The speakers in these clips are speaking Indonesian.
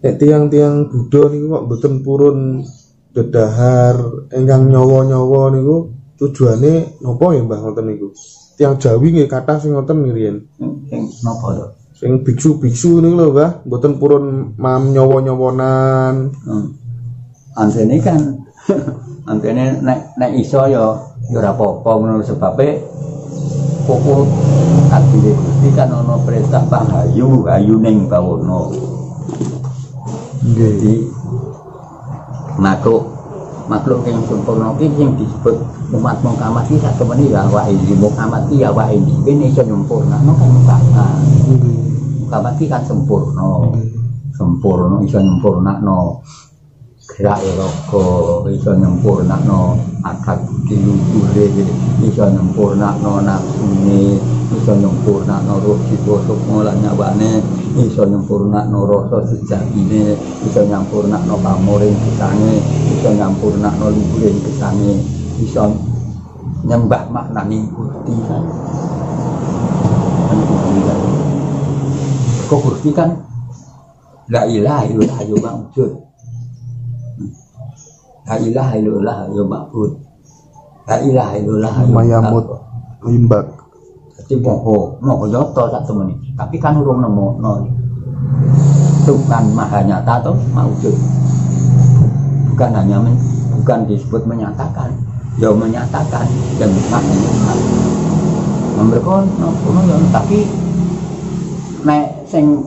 Nek tiang-tiang Buddha niku kok mboten purun dedahar ingkang nyawa-nyawa niku tujuane napa ya Mbah ngoten niku? Tiang Jawi nggih kathah sing ngoten ngriyen. sing napa to Sing biksu-biksu niku lho Mbah, mboten purun mam nyawa-nyawanan. hmm. antene kan antene nek nek iso ya ya ora apa-apa ngono sebabe pokok adile Gusti kan ana perintah pahayu ayu ning bawono Nggih. jadi makhluk yang sempurna ini yang disebut umat Muhammad ini satu menit ya wa ini Muhammad ini ya wa ini ini iso nyempurna no kan Muhammad Muhammad ini kan sempurna. Sempurna iso nyempurna no gerak rogo iso nyempurna no akad dilukure iso nyempurna no nafsune iso nyempurna no roh dibosok ngolah nyawane iso nyempurna no rasa sejatine iso nyampurna no pamoring kesange iso nyampurna no liburin kesange iso nyembah maknani kan kok Gusti kan? La ilaha illallah ya ma'bud la ilaha illallah ya ma'bud la ilaha illallah ya Mayamut limbak. Jadi moho, moho nyoto sak temen. Tapi kan urung nemu no. Tuhan maha nyata toh maujud. Bukan hanya men, bukan disebut menyatakan, ya menyatakan dan maknanya. Mereka nopo ya tapi nek sing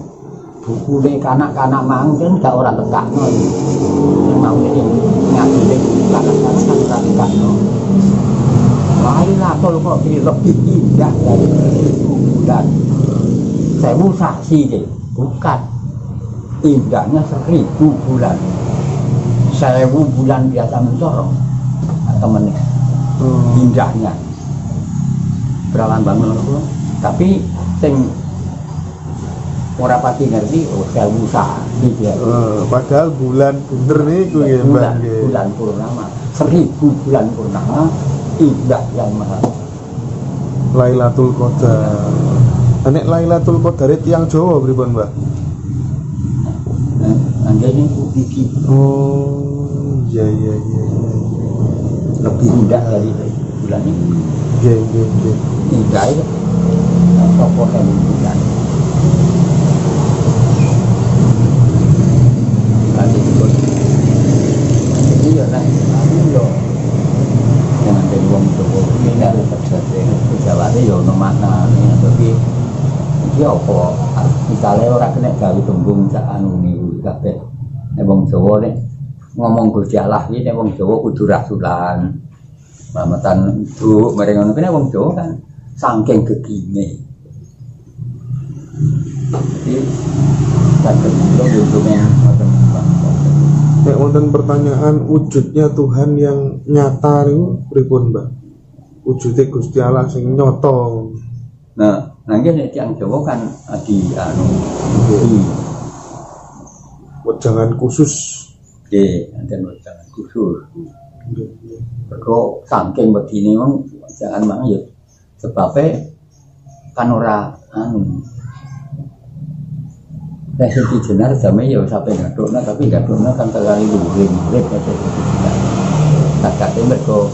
buku kanak-kanak mang kan gak orang tekak no yang mau ini kan orang tekak no Lailatul Qadri lebih indah dari seribu bulan. Sewu saksi deh, bukan. Indahnya seribu bulan. Sewu bulan biasa mencorong. Temennya, indahnya. Berawan bangun. Tapi sing ora pati ngerti sewu saksi dia. Eh, padahal bulan bener niku nggih Mbah bulan, nggih. bulan purnama seribu bulan purnama indah yang maha Lailatul Qadar. Nek Lailatul Qadar tiang Jawa pripun Mbah? Anda ini bukti Oh, iya iya iya. iya. lebih indah dari bulan ini Nggih nggih nggih. indah itu tokoh yang bulan Nanti disebut Jadi ya lah Aku yo Jangan jadi wong Jawa Ini harus terjadi Itu ya ada makna Tapi Iki apa Misalnya orang kena gawe tembung Sak anu nih Kabeh Nek wong Jawa nek ngomong Gusti Allah iki nek wong Jawa kudu rasulan. Mamatan itu mereka ngono kene wong Jawa kan saking gegine. Jadi saged kula untungnya ngoten Nek wonten pertanyaan wujudnya Tuhan yang nyata niku pripun Mbah? Wujudnya Gusti Allah sing nyata. Nah, nanti nek tiyang Jawa kan di anu di Wejangan khusus. di nanti jangan khusus. Nggih, nggih. Mergo saking begini memang jangan mang ya sebabnya kan ora anu Nek sing jenar jame ya sampe ngadukna tapi ngadukna kan terlalu luring murid kata itu jenar. Tak kate mergo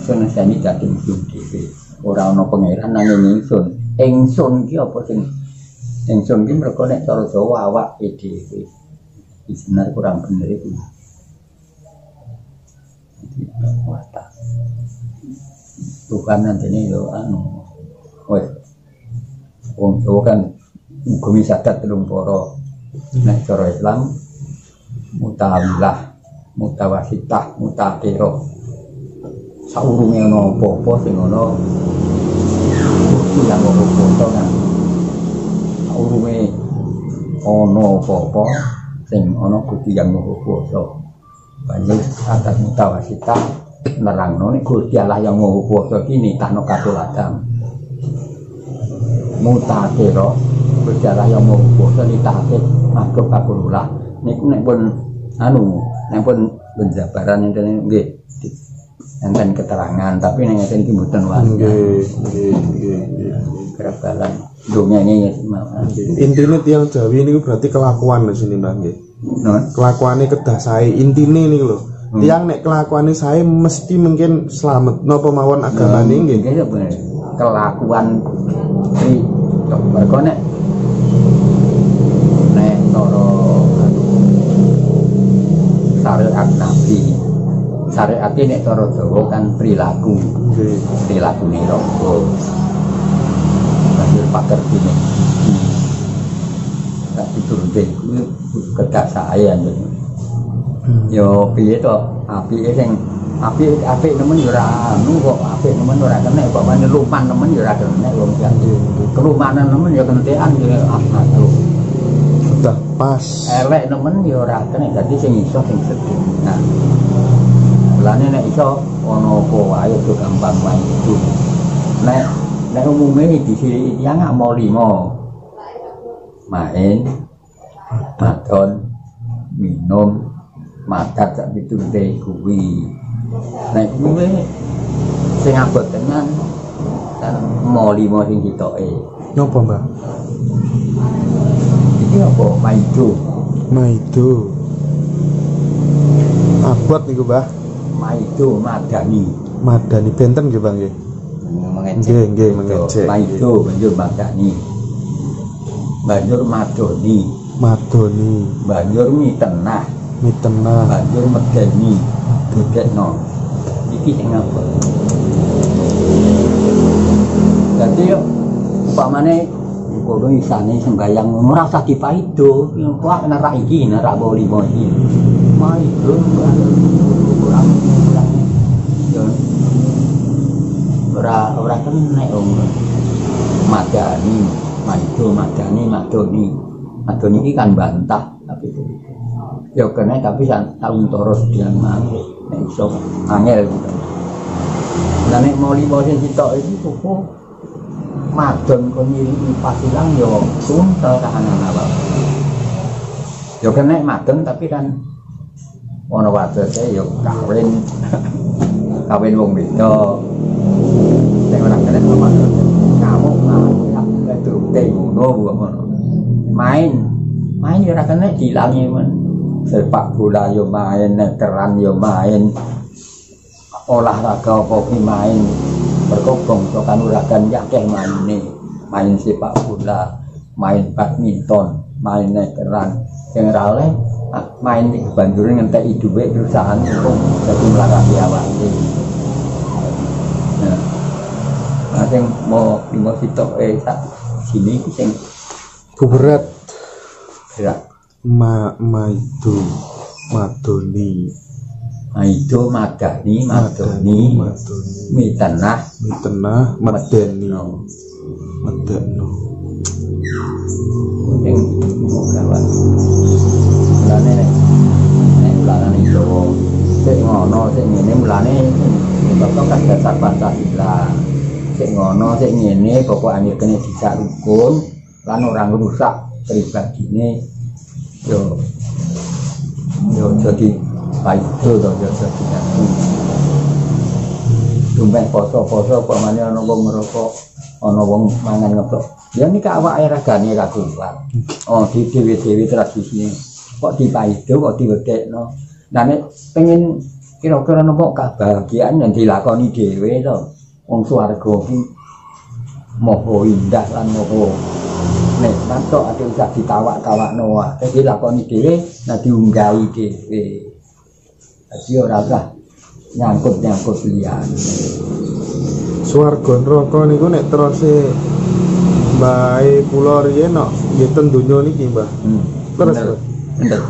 sun sani dadi mung dhewe. Ora ana pangeran nanging ingsun. Ingsun ki apa sing ingsun ki mergo nek cara Jawa awak dhewe. Iki Senar kurang bener itu. Watak. Tuhan nantinya yo anu. Wes. Wong Jawa kan Gumi sadat telung poro Nek cara Islam Mutawilah Mutawasitah Mutakiro Saurunge ana apa-apa sing ana Kursi yang apa foto kan Saurunge ana apa-apa sing ana Gusti yang maha kuwasa banjur atas mutawasitah nerangno nek Gusti Allah yang mau kuwasa iki nitahno katuladan mutakira Gusti Allah yang mau kuwasa nitahke makhluk kakulah niku nek pun anu nek pun penjabaran enten nggih enten keterangan tapi nek enten iki mboten wani Nggih, nggih, dunia ini ya Intine tiang Jawi niku berarti kelakuan di sini Mbah nggih. non Kelakuane kedah sae intine niku lho. Tiang nek kelakuane sae mesti mungkin selamat napa mawon agamane nggih. Nggih, ya bener. kelakuan di mereka nek nek cara anu, syariat nabi syariat nek cara Jawa kan perilaku. Perilaku nih ronggo banjur paker dine tak diturunke. Kuwi kedak saya yo piye to? Apike sing apik apik nemen yo ora anu kok. Apik nemen ora kena. Bapane luman nemen yo ora kena wong kan kelumanan nemen yo kentekan yo atuh Sudah pas. elek nemen yo ora kena. Dadi sing iso sing sedih. Nah mulane nek iso ana apa wae aja gampang wae itu nek nek umume di sini dia nggak mau limo main maton minum makan sak itu teh kuwi nek kuwi sing abot tenan kan mau limo sing kitoke Napa Mbah? iki apa maido Maido. Abot niku Mbah. Maido madani. Madani benten nggih Bang nggih. Nggih, nggih mengecek. maido banjur madani. Banjur madoni. Madoni, banjur mitenah mitenah. banjur medeni. Dudekno iki sing apa dadi yo upamane kono isane sembayang ora usah dipaido. Kok nerak iki nerak boli iki? Maido kurang kurang yo. Ora ora kena om. Madani maido madani madoni madoni iki kan bantah tapi itu. Ya kena tapi tahun toros dia mang nek iso angel gitu. Lah nek mau limo sing sitok iki kuku. Madon kon nyiri pasilang yo suntel kahanan apa. Yo kena madon tapi kan ono wadose yo kawin. Kawin wong beda. Nek ora kena sama kamu mau itu teh ngono bukan ngono. Main. Main ora kena dilangi men. sepak bola yo main, neteran yo main, olahraga apa ki main, berkobong so kanuragan yakeh main nih, main sepak bola, main badminton, main neteran, yang rale main di banjurin ngentek duit perusahaan untuk jadi melarang awak Nah, nah yang mau lima sitok eh tak sini sing Kuberat gerak ma maido. Madoni, itu madani, madoni, Mitenah, medeni. medeno. Medeno. Yang mau kawan. Mulane nek nek mulane Jawa sik ngono sik ngene mulane bapak kan dasar Pancasila. Sik ngono sik ngene pokok anjir kene dijak rukun lan orang rusak pribadine yo yo jadi baik itu to yo jadi. Dumpeng poso-poso pamane ana wong ngerokok, ana wong mangan ngeplok. Ya nika awake ragane ra kuat. Oh, di dewe-dewe tradisine kok dipaido kok diwedekno. Nah nek pengen kira-kira nopo kebahagiaan yang dilakoni dhewe to. Wong swarga ki moho indah lan moho nek mantuk ade usah ditawak-tawakno wae. Dadi lakoni dhewe nah diunggahi dhewe. Dadi ora usah nyangkut-nyangkut liyane. Swarga neraka niku nek terose mbae kula riyen nok nggih ten donya niki, Mbah. Hmm. Terus, bener, Bro. bener.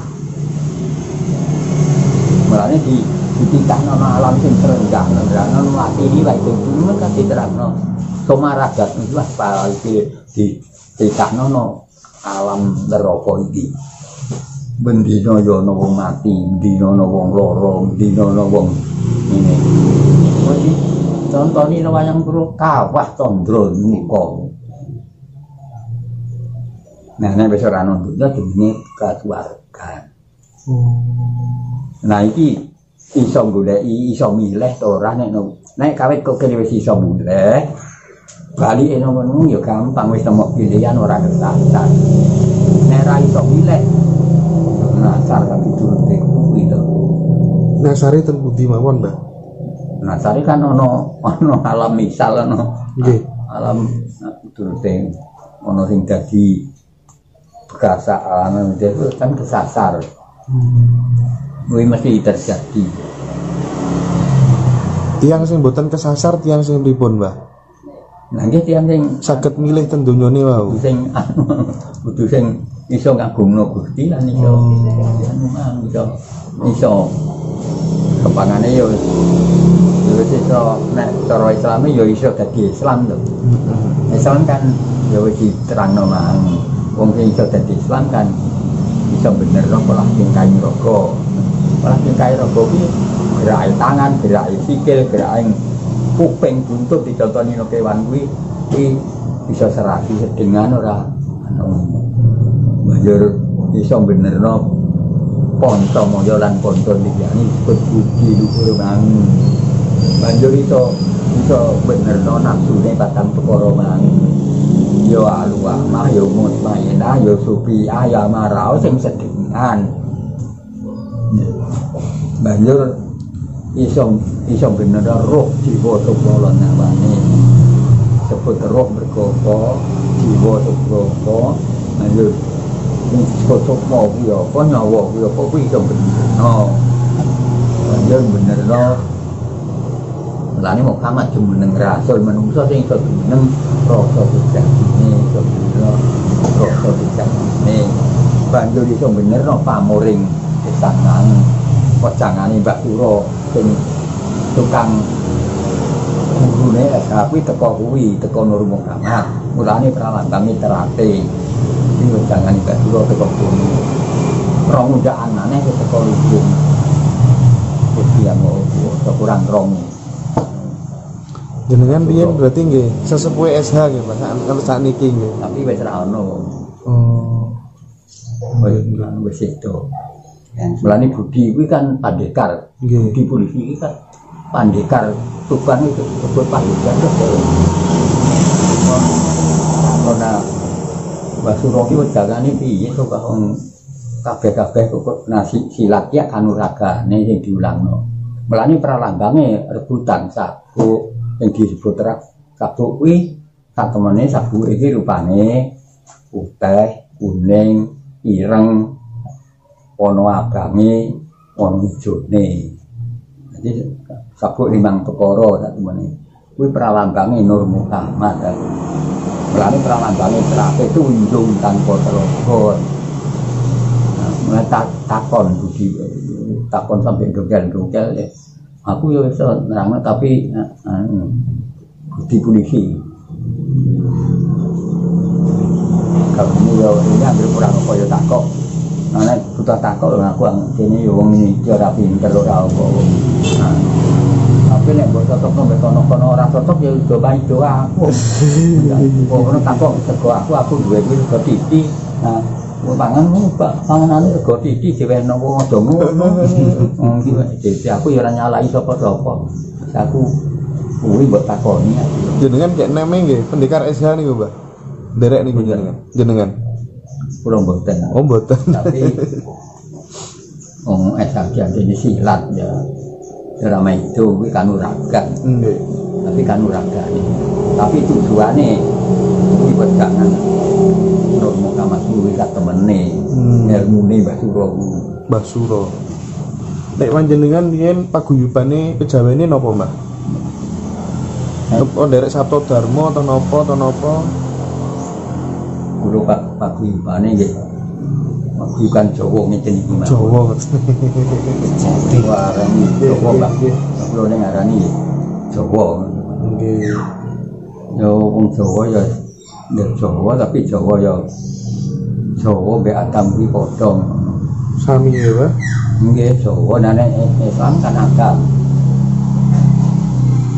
Mulanya di dititah nama alam sing terendah, nerangno mati ini wae sing dulu kan diterangno. Somaragat itu lah di dititah no alam neraka iki. bendino yo ana wong mati bendino ana wong lara bendino ana wong ini Jadi contoh ini wayang kuro kawah tondro muka nah ini besok rano dunia dunia keluarga. Nah iki iso goleki iso milih to ora? Nek no- nek kawit kok kene wis iso milih bali eno menung ya gampang wis temu pilihan ora kesasar nek ra iso milih nasar kan diturute kuwi to. Nasari ten budi mawon, Mbah. nasar kan ono ono alam misal ono Nggih. alam turute ono sing dadi bekasaan itu kan kesasar. Kuwi mesti terjadi. Tiang sing boten kesasar, tiang sing pripun, Mbah? nggih tiyang sing Saged milih ten donyane wau. sing anu kudu sing iso ngagungno Gusti lan iso anu mang iso iso kepangane yo yo wis iso. Nek cara Islame yo iso dadi Islam to. Islam kan yo diterangno mang wong sing iso dadi Islam kan iso bener no pola tingkah roko pola tingkah roko ki gerak tangan gerak sikil gerak kuping buntut dicontoni no kewan kuwi kuwi bisa serasi sedengan ora banjur iso benerno ponto moyo lan ponto liyane disebut budi luhur mang banjur iso iso benerno nafsune batang perkara ยอาลัวมาโยมุตมาเอนะโยสุปีอายามาเราซึ่งสติงานบบนี้อีสองอีสองเป็นนรกที่โบตุกโบลนะบานี้สพุทธรกเบโกโกที่โบตุกโบโกนั่นคือสพุทธโมกิอยก็หน่อวมกิอยก็วิ่งจงเป็นนอ dân mình là lo kamat cuma meneng rasul menungso sing iso meneng rasa tidak ini iso bener rasa tidak ini banjur iso bener no pamuring kesangan pocangane Mbak Kuro sing tukang gurune SH kuwi teko kuwi teko Nur Muhammad mulane pralambange terate. Iki pocangane Mbak Kuro teko kuwi. Rong undaan maneh wis teko lubung wis dia mau kurang rong Jenengan biyen berarti nggih sesepuh SH nggih. Sak- Kalau saat niki nggih. tapi wis ra ono Oh. wis itu Mulane Budi kuwi kan pandekar. Budi polisi iki kan pandekar tukang itu disebut pandekar karena Basuro ki wedangane piye to kok wong kabeh-kabeh kok nasi silat ya kanuragane sing diulangno. Mulane pralambange rebutan sabu sing disebut ra sabu kuwi satemene sabu iki rupane putih, kuning, ireng, ono abange, ono ijone. Jadi sabuk limang perkara sak temene. Kuwi pralambange Nur Muhammad. Mulane pralambange terakhir itu unjung tanpa telepon. Nah, takon budi takon sampai dogel-dogel ya. Aku ya iso nerangno tapi nah, anu, budi polisi. Ini ya ini hampir kurang apa ya takok. Nah, butuh takok lho aku kene yo wong ini ora pinter ora apa. Nah, tapi nek mbok cocok mbek kono-kono ora cocok ya do bae do aku. Ya, Kok ono takok sego aku aku duwe kuwi rego titi. Nah, pangan mu Pak, panganane rego titi diwehno wong aja ngono. Wong iki dadi aku ya ora nyalai sapa-sapa. Aku kuwi mbok takoni. Jenengan kayak neme nggih, pendekar SH niku, Mbah. Derek niku Iya. jenengan. Jenengan. Kula mboten. Oh, mboten. tapi wong SAG jadi silat ya drama itu kuwi kanuragan Nggih. tapi kanuragan tapi tujuannya kuwi wedangan Nur Muhammad kuwi kat temene Hmm. ilmune Mbah Suro kuwi. Mbah Suro. Nek panjenengan biyen paguyubane kejawane napa, Mbah? Napa derek Sabto Darmo atau napa atau napa? kulo paguyubane nggih paguyuban Jawa ngeten iki Mas Jawa. warani Jawa Pak kulo ning arani Jawa Nggih. ya wong Jawa ya ya Jawa tapi Jawa ya Jawa mbek Adam kuwi padha. Sami ya Mbah Nggih, Jawa. Nane Islam kan agam.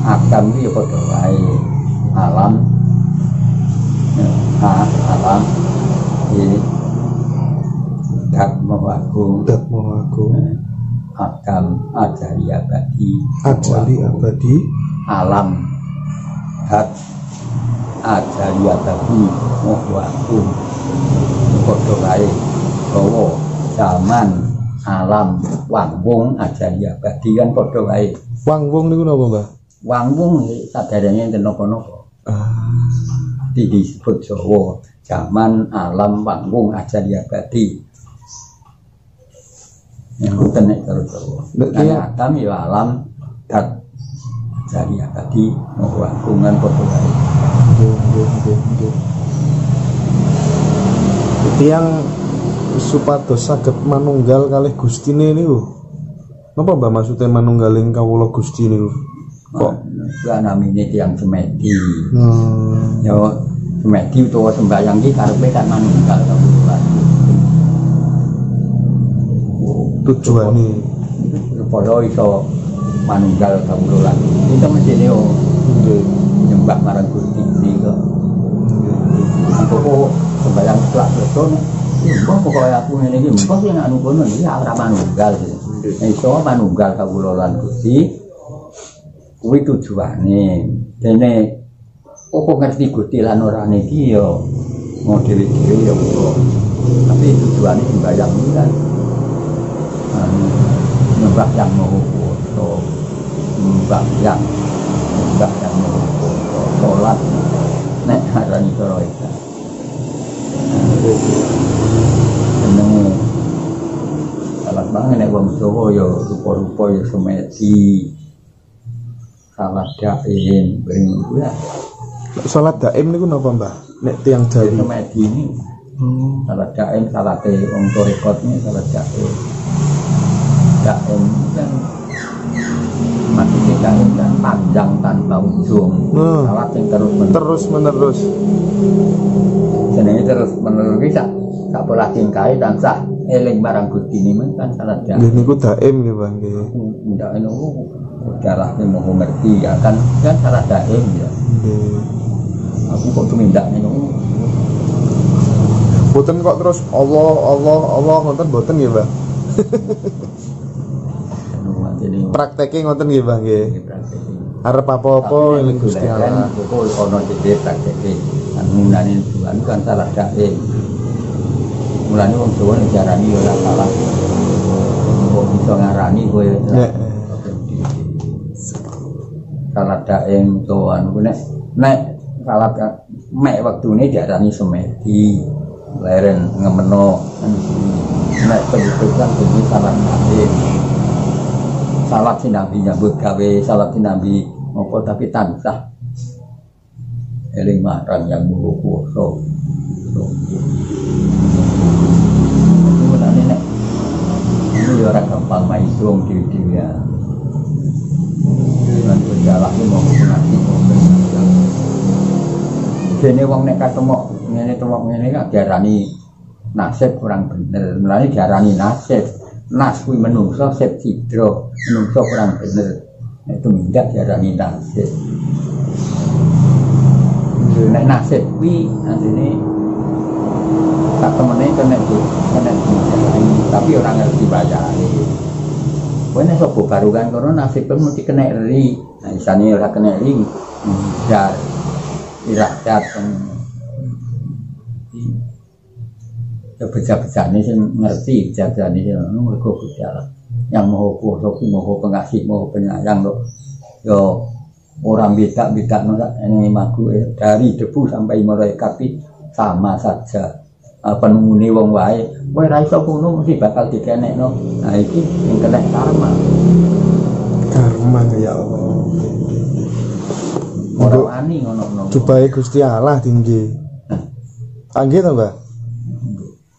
Agam iki ya padha wae. Alam. Ya, a- alam. Iki Dhamma wagung. Dat mau aku agam ajari abadi. Ajali abadi. Alam. Hat abadi wagung padha wae Jawa zaman alam wangwung ajari abadi kan padha wae wang wong niku napa Mbah Wangwung sadarane enten napa-napa. ah Di disebut Jawa, zaman alam wangwung ajari abadi. Yang ngoten nek karo Jawa. Nek Kan dia- Adam ya alam dat ajari abadi mau wangwungan padha wae. Nggih nggih nggih nggih tiyang supados saged manunggal kalih Gustine niku napa Mbah maksudnya manunggaling kawula Gusti niku kok Lah namine tiyang semedi. hmm. Ya semedi utawa sembayang iki karepe kan manunggal kawula. tujuane supaya iso manunggal kawula itu mesti nggih nyembah marang Gusti iki kok. Aku kok sembayang kelak beton Mbah pokoknya aku ngene iki? Mbah sing anu kono iki ora manunggal iso manunggal kawula lan Gusti kuwi tujuane. Dene apa ngerti Gusti lan ora niki yo mau dhewe-dhewe ya kula. Tapi tujuane sembayang iki kan anu, nyembah yang mau kuwasa, nyembah yang mau kuwasa, salat nek harani cara itu. Jenenge salat banget nek wong Jawa ya rupa-rupa ya semedi. Salat dain, bring ya salat daim niku napa Mbah nek tiyang Jawi semedi ini hmm. salat dain, salat wong torikot ini salat dain. Dain kan maksudnya dain kan panjang tanpa ujung. Hmm. Salat yang terus menerus. terus menerus jenenge terus menerus iki sak sak pola tingkae tansah eling barang Gusti ini men kan salah dah. nggih niku daim nggih Bang nggih Ndak eno udahlah ini mau ngerti ya kan kan salah daim ya. nggih Aku kok tumindak nih Boten kok terus Allah Allah Allah ngoten boten nggih Bang Prakteke ngoten nggih Bang nggih. Arep apa-apa eling Gusti Allah. Kok ono dhewe prakteke kan ngunani Tuhan kan salah daim. Mulane wong Jawa nek diarani ya ora salah. Kok bisa ngarani kowe? Salat daeng tuan nek nek salat mek wektune diarani semedi. Leren ngemeno. Nek pendidikan jadi salat salat sinabi nyambut gawe salat sinabi apa tapi tansah eling marang yang mulu kuwasa Mulane nek ini ya ora gampang maisung dhewe-dhewe ya. Lan berjalan itu mau berjalan. Dene wong nek ketemu ngene temok ngene kan diarani nasib kurang bener. Mulane diarani nasib. Nas kuwi menungso sip cidra, menungso kurang bener. Itu mindak diarani nasib. Nek nasib kuwi asline tak temene kena di kena tapi orang ngerti bayare. Kowe nek sapa barukan kono nasib kan mesti kena ri. Nah, isane ora kena ri. Dar iradat kan. Ya beja-bejane sing ngerti beja-bejane sing ngono mergo berjalan. Yang mau kuasa ku mau pengasih mau penyayang loh. Yo orang beda-beda nolak ini magu eh, dari debu sampai i sama saja. Uh, penungune wong wae kowe ra iso kuno mesti bakal dikenekno. Nah iki sing kena karma. Karma ya Allah. Ora wani ngono-ngono. dupae Gusti Allah tinggi. Angge to Mbak?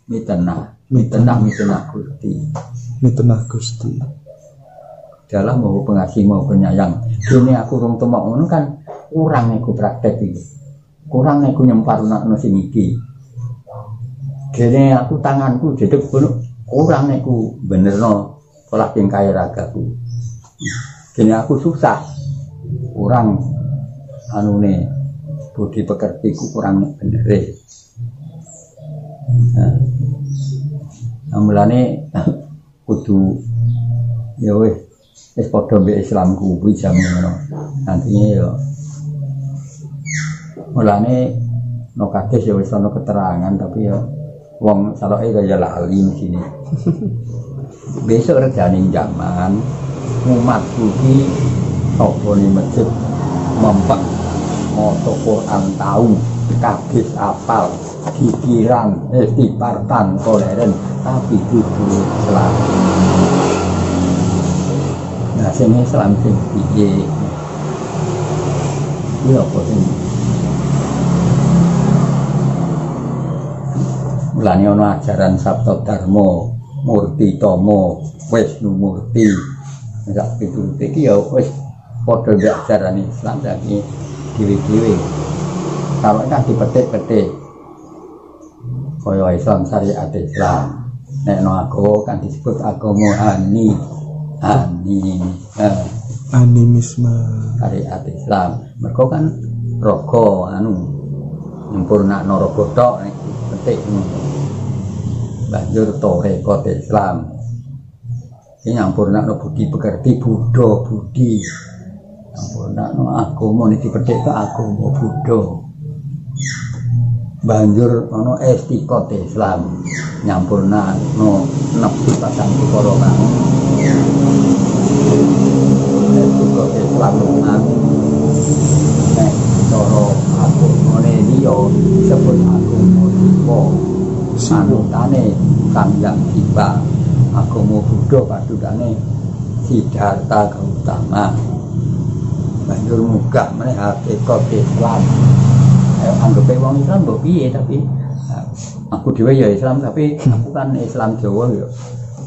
Mitenah. Mitenah. Mitenah Gusti mitenah Gusti. Dalam mau pengasih mau penyayang. Ini aku rung temok ngono kan kurang aku praktek iki kurang aku nyemparnakno sing iki. Dene aku tanganku dedek kono orang niku benerno pola tingkah ragaku. Kini aku susah orang anune budi pekerti ku kurang bener. Nah mulane kudu ya weh wis padha mbek Islam kuwi jam ngono. Nantinya ya mulane no kades ya wis ana keterangan tapi ya wong saloke kaya lali sini. Besok regane zaman umat kuwi apa nih masjid mempak moto Quran tahu kabis apal pikiran istighfarkan toleren tapi kudu selalu nah sing Islam sing piye? Iya apa sing? Mulane ana ajaran Sabto Dharma Murti Tomo Wisnu Murti. Sak piturut iki ya wis padha mbek ajaran Islam saiki dhewe-dhewe kalau kan dipetik-petik kaya Islam syariat Islam. Nek no aku kan disebut agama ani. Ani. Eh, animisme. syariat Islam. Mereka kan rogo anu nyempurna no rogo tok petik banjur torekot Islam. Ini nyampurna no budi pekerti Buddha budi. Nyampurna no agama ini dipetik ke agama Buddha banjur ono estikot Islam nyampurna no nepi pasang tukoro kang estikot Islam nang nek cara aku ngene liya sebut aku Siwa sanutane Kang Yang Siwa agama Buddha padudane Siddhartha Gautama. Banjur munggah meneh hakikat Islam anggap wong Islam mbok piye tapi nah, aku dhewe ya Islam tapi aku kan Islam Jawa ya.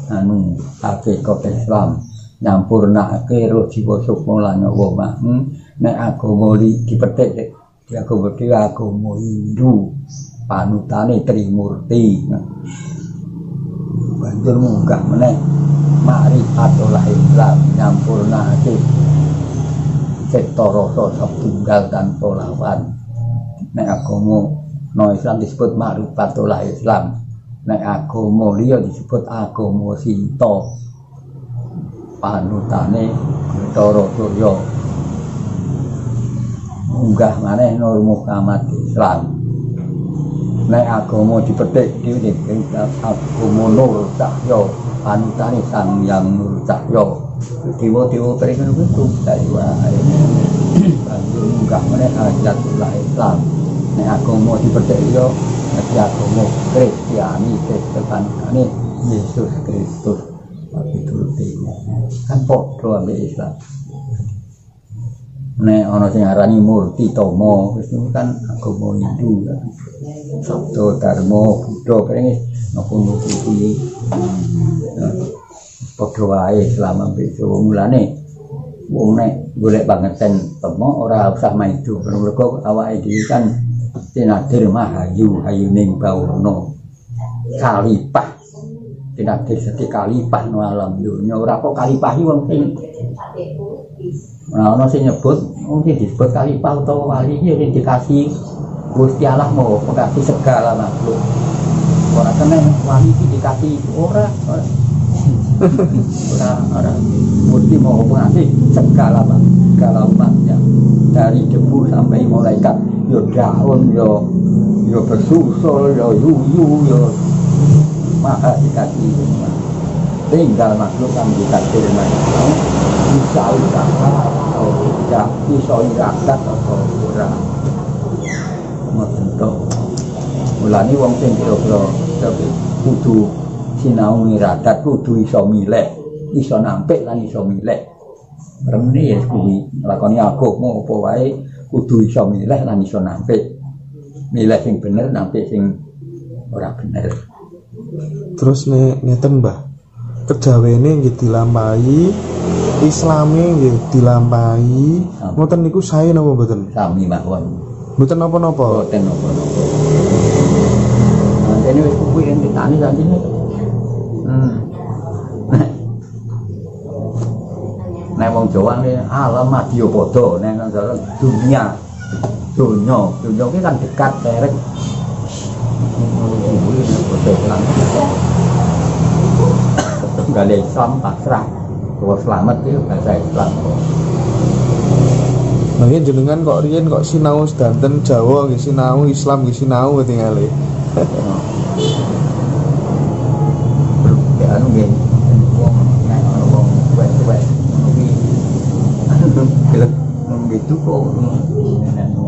Anu hakikat Islam. Nyampurnake roh jiwa sukma lan nyawa mahmu nek agama dipetik di agama dhewe agama Hindu. Panutane Trimurti. Banjur munggah meneh. Ma'rifatul Islam nyampurnake cipta rasa setunggal tanpa lawan nek agama no Islam disebut ma'rifatul Islam nek agama liya disebut agama Sinta panutane Bathara Surya munggah maneh Nur Muhammad Islam nek agama dipetik dhewe agama Nur Cahya panutane Sang Yang Nur Cahya dewa-dewa peringatan itu dari wae banjur munggah meneh hajatul Islam. Nek agama dipetik yo nek agama Kristiani Kristen. Ini Yesus Kristus. Tapi turutnya kan padha ambek Islam. Nek ana sing arani murti tomo wis kan agama Hindu kan Sabdo Dharma Buddha kene napa nututi padha wae selama besok mulane wong nek golek bangeten temo ora usah maido mergo awake dhewe kan tinadir mahayu hayuning bawono kalipah. Tinadir sedi kalipah no alam dunya. Ora kok kalipah iki wong sing Nah, ono sing nyebut, mungkin disebut kalipah utawa wali iki sing dikasih Gusti Allah mau mengasihi segala makhluk. Ora kena wali iki dikasih orang-orang mesti mau mengasih segala segala umatnya. Dari debu sampai malaikat. Yo daun yo yo bersusul yo yuyu yo maka dikasih tinggal makhluk yang dikasih mana bisa usaha atau tidak bisa iradat atau kurang bentuk. Mulani wong sing kira-kira tapi kudu sinau ngiradat kudu iso milih. Iso nampik lan iso milih. Remene ya kuwi nglakoni agama apa wae kudu iso milih lan iso nampik. Milih sing bener nampik sing ora bener. Terus nek ngeten Mbah kejawene nggih dilampahi islame nggih dilampahi. Ngoten niku sae napa mboten? Sami mawon. Mboten napa-napa? Boten napa-napa. Nah dene wis kuwi yen ditani sakjane Hmm. Nek wong Jawa ini alam madya padha nek nang dunia. Dunia, dunia ini kan dekat derek. Gak ada Islam pasrah. Kalau selamat itu bahasa Islam. Nah, ini jenengan kok riyen kok sinau sedanten Jawa nggih sinau Islam nggih sinau ketinggalan. Nggih. Wong nek wong anu gitu anu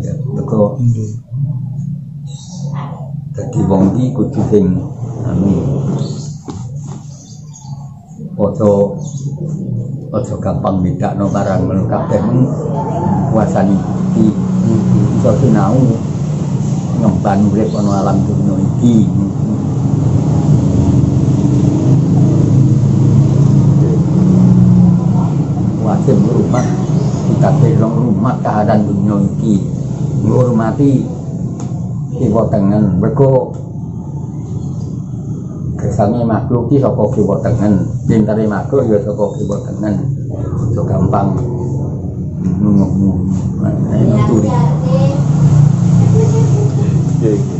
ya. Dadi wong iki kudu sing anu Ojo ojo gampang bedakno barang ngono kabeh kuasani iki iso sinau ngemban urip ana alam dunya iki. Wajib rumah kita belong rumah keadaan dunia iki. Menghormati kiwa tengen. Mergo kesannya makhluk ki saka kiwa tengen. Pintere makhluk ya saka kiwa aja gampang. Nunggu nuturi Okay.